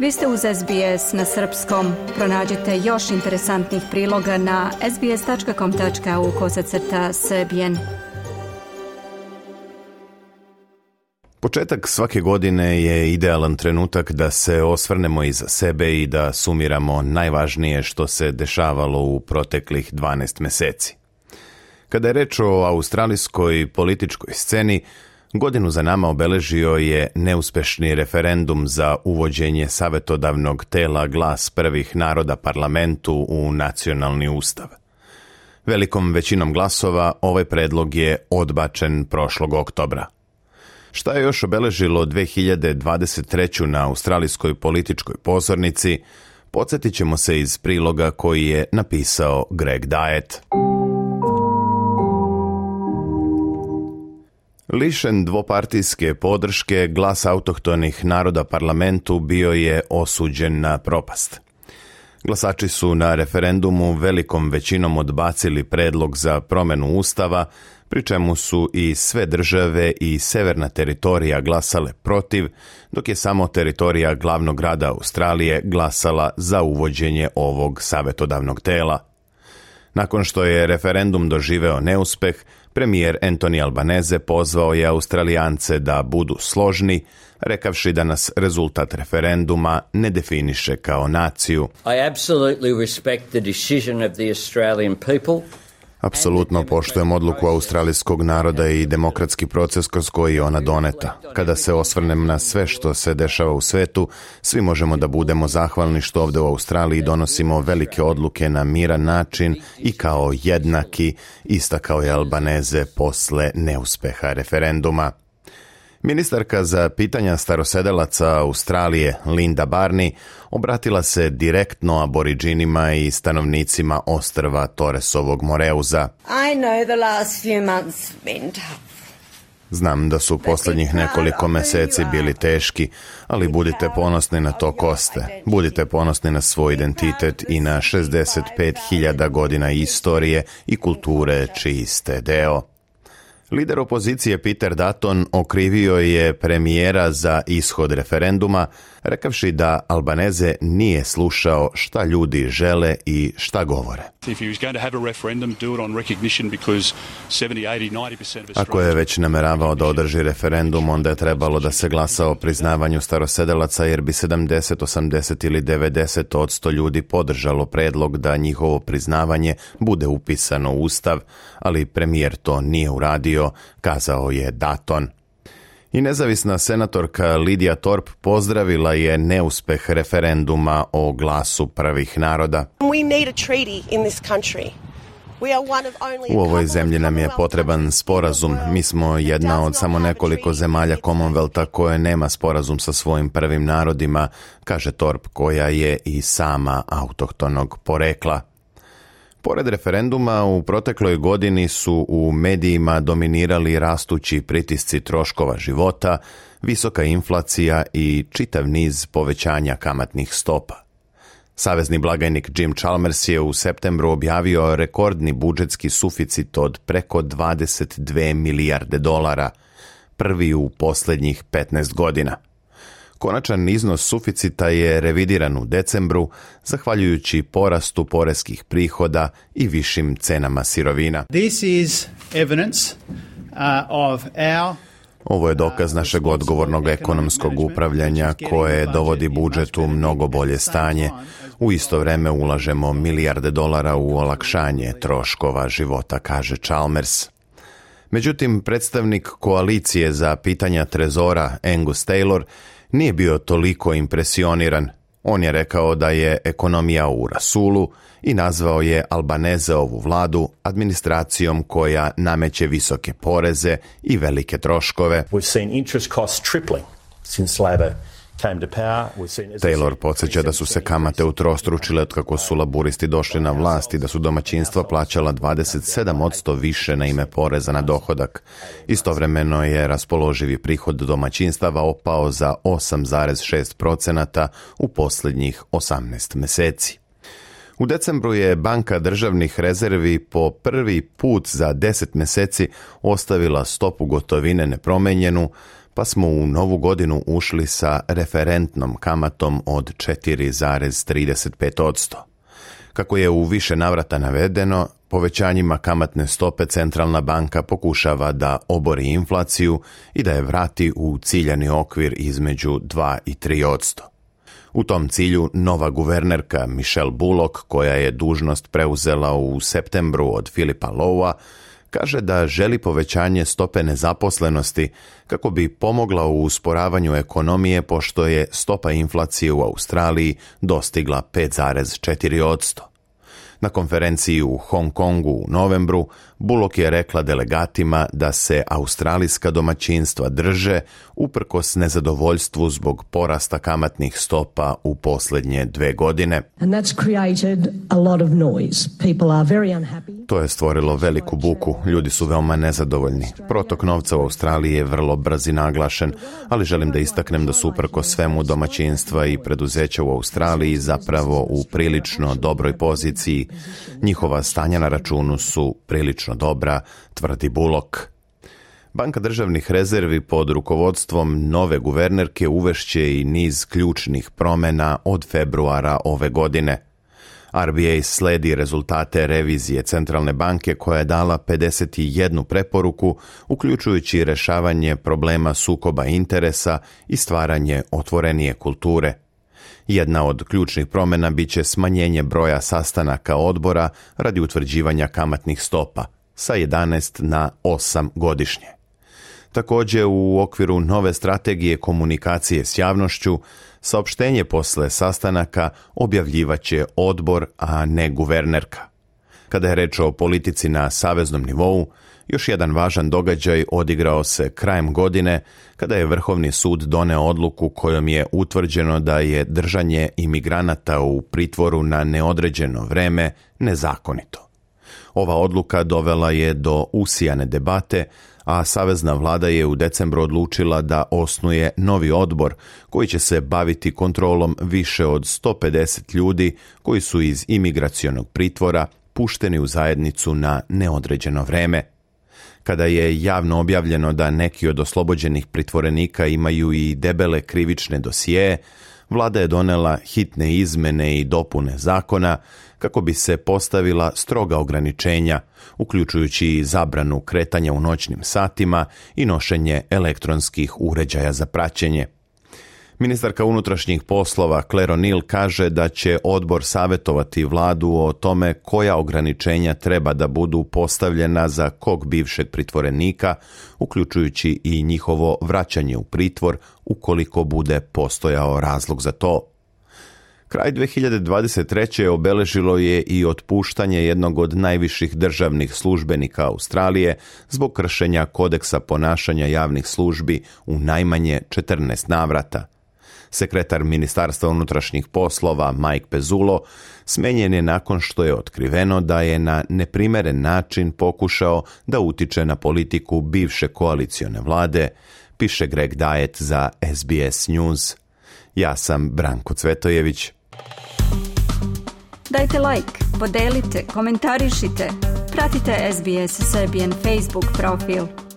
Vi ste uz SBS na srpskom. Pronađite još interesantnih priloga na sbs.com.au kosacrta srbijen. Početak svake godine je idealan trenutak da se osvrnemo iza sebe i da sumiramo najvažnije što se dešavalo u proteklih 12 meseci. Kada je reč o australijskoj političkoj sceni, Godinu za nama obeležio je neuspešni referendum za uvođenje savjetodavnog tela glas prvih naroda parlamentu u nacionalni ustav. Velikom većinom glasova ovaj predlog je odbačen prošlog oktobra. Šta je još obeležilo 2023. na australijskoj političkoj pozornici, podsjetit ćemo se iz priloga koji je napisao Greg Diet. Lišen dvopartijske podrške, glas autohtonih naroda parlamentu bio je osuđen na propast. Glasači su na referendumu velikom većinom odbacili predlog za promjenu ustava, pri čemu su i sve države i severna teritorija glasale protiv, dok je samo teritorija glavnog grada Australije glasala za uvođenje ovog savjetodavnog tela. Nakon što je referendum doživeo neuspeh, premijer Antoni Albanese pozvao je Australijance da budu složni, rekavši da nas rezultat referenduma ne definiše kao naciju. I absolutely respect the decision of the Australian people. Apsolutno poštujem odluku australijskog naroda i demokratski proces kroz koji je ona doneta. Kada se osvrnem na sve što se dešava u svetu, svi možemo da budemo zahvalni što ovdje u Australiji donosimo velike odluke na miran način i kao jednaki, ista kao i Albaneze posle neuspeha referenduma. Ministarka za pitanja starosedelaca Australije Linda Barney obratila se direktno aboriđinima i stanovnicima ostrva Toresovog Moreuza. I know the last few months been tough. Znam da su posljednjih nekoliko meseci bili teški, ali budite ponosni na to koste. Budite ponosni na svoj identitet i na 65.000 godina istorije i kulture čiji ste deo. Lider opozicije Peter Dutton okrivio je premijera za ishod referenduma, rekavši da Albaneze nije slušao šta ljudi žele i šta govore. Ako je već nameravao da održi referendum, onda je trebalo da se glasa o priznavanju starosedelaca jer bi 70, 80 ili 90 odsto ljudi podržalo predlog da njihovo priznavanje bude upisano u Ustav, ali premijer to nije uradio bio, kazao je Daton. I nezavisna senatorka Lidija Torp pozdravila je neuspeh referenduma o glasu prvih naroda. U ovoj zemlji nam je potreban sporazum. Mi smo jedna od samo nekoliko zemalja Commonwealtha koje nema sporazum sa svojim prvim narodima, kaže Torp koja je i sama autohtonog porekla. Pored referenduma, u protekloj godini su u medijima dominirali rastući pritisci troškova života, visoka inflacija i čitav niz povećanja kamatnih stopa. Savezni blagajnik Jim Chalmers je u septembru objavio rekordni budžetski suficit od preko 22 milijarde dolara, prvi u posljednjih 15 godina. Konačan iznos suficita je revidiran u decembru, zahvaljujući porastu poreskih prihoda i višim cenama sirovina. This uh, ovo je dokaz uh, našeg odgovornog ekonomskog upravljanja koje dovodi budžet u mnogo bolje stanje. U isto vreme ulažemo milijarde dolara u olakšanje troškova života, kaže Chalmers. Međutim, predstavnik koalicije za pitanja trezora Angus Taylor nije bio toliko impresioniran. On je rekao da je ekonomija u rasulu i nazvao je Albaneze ovu vladu administracijom koja nameće visoke poreze i velike troškove. tripling Taylor podsjeća da su se kamate utrostručile od kako su laburisti došli na vlast i da su domaćinstva plaćala 27% više na ime poreza na dohodak. Istovremeno je raspoloživi prihod domaćinstava opao za 8,6% u posljednjih 18 meseci. U decembru je Banka državnih rezervi po prvi put za 10 meseci ostavila stopu gotovine nepromenjenu, pa smo u novu godinu ušli sa referentnom kamatom od 4,35%. Kako je u više navrata navedeno, povećanjima kamatne stope centralna banka pokušava da obori inflaciju i da je vrati u ciljani okvir između 2 i 3%. U tom cilju nova guvernerka Michelle Bullock, koja je dužnost preuzela u septembru od Filipa Lowa, kaže da želi povećanje stope nezaposlenosti kako bi pomogla u usporavanju ekonomije pošto je stopa inflacije u Australiji dostigla 5,4%. Na konferenciji u Hong Kongu u novembru Bullock je rekla delegatima da se australijska domaćinstva drže uprkos nezadovoljstvu zbog porasta kamatnih stopa u posljednje dve godine. To je stvorilo veliku buku, ljudi su veoma nezadovoljni. Protok novca u Australiji je vrlo brz i naglašen, ali želim da istaknem da su uprkos svemu domaćinstva i preduzeća u Australiji zapravo u prilično dobroj poziciji Njihova stanja na računu su prilično dobra, tvrdi Bulok. Banka državnih rezervi pod rukovodstvom nove guvernerke uvešće i niz ključnih promjena od februara ove godine. RBA sledi rezultate revizije Centralne banke koja je dala 51 preporuku, uključujući rešavanje problema sukoba interesa i stvaranje otvorenije kulture – jedna od ključnih promjena bit će smanjenje broja sastanaka odbora radi utvrđivanja kamatnih stopa sa 11 na 8 godišnje. Također u okviru nove strategije komunikacije s javnošću saopštenje posle sastanaka objavljivaće odbor, a ne guvernerka. Kada je reč o politici na saveznom nivou, još jedan važan događaj odigrao se krajem godine kada je Vrhovni sud doneo odluku kojom je utvrđeno da je držanje imigranata u pritvoru na neodređeno vreme nezakonito. Ova odluka dovela je do usijane debate, a savezna vlada je u decembru odlučila da osnuje novi odbor koji će se baviti kontrolom više od 150 ljudi koji su iz imigracionog pritvora pušteni u zajednicu na neodređeno vreme. Kada je javno objavljeno da neki od oslobođenih pritvorenika imaju i debele krivične dosije, vlada je donela hitne izmene i dopune zakona kako bi se postavila stroga ograničenja, uključujući zabranu kretanja u noćnim satima i nošenje elektronskih uređaja za praćenje. Ministarka unutrašnjih poslova Claire O'Neill kaže da će odbor savjetovati vladu o tome koja ograničenja treba da budu postavljena za kog bivšeg pritvorenika, uključujući i njihovo vraćanje u pritvor ukoliko bude postojao razlog za to Kraj 2023. obeležilo je i otpuštanje jednog od najviših državnih službenika Australije zbog kršenja kodeksa ponašanja javnih službi u najmanje 14 navrata sekretar Ministarstva unutrašnjih poslova Mike Pezulo smenjen je nakon što je otkriveno da je na neprimeren način pokušao da utiče na politiku bivše koalicione vlade, piše Greg Dajet za SBS News. Ja sam Branko Cvetojević. Dajte like, podelite, komentarišite. Pratite SBS Serbian Facebook profil.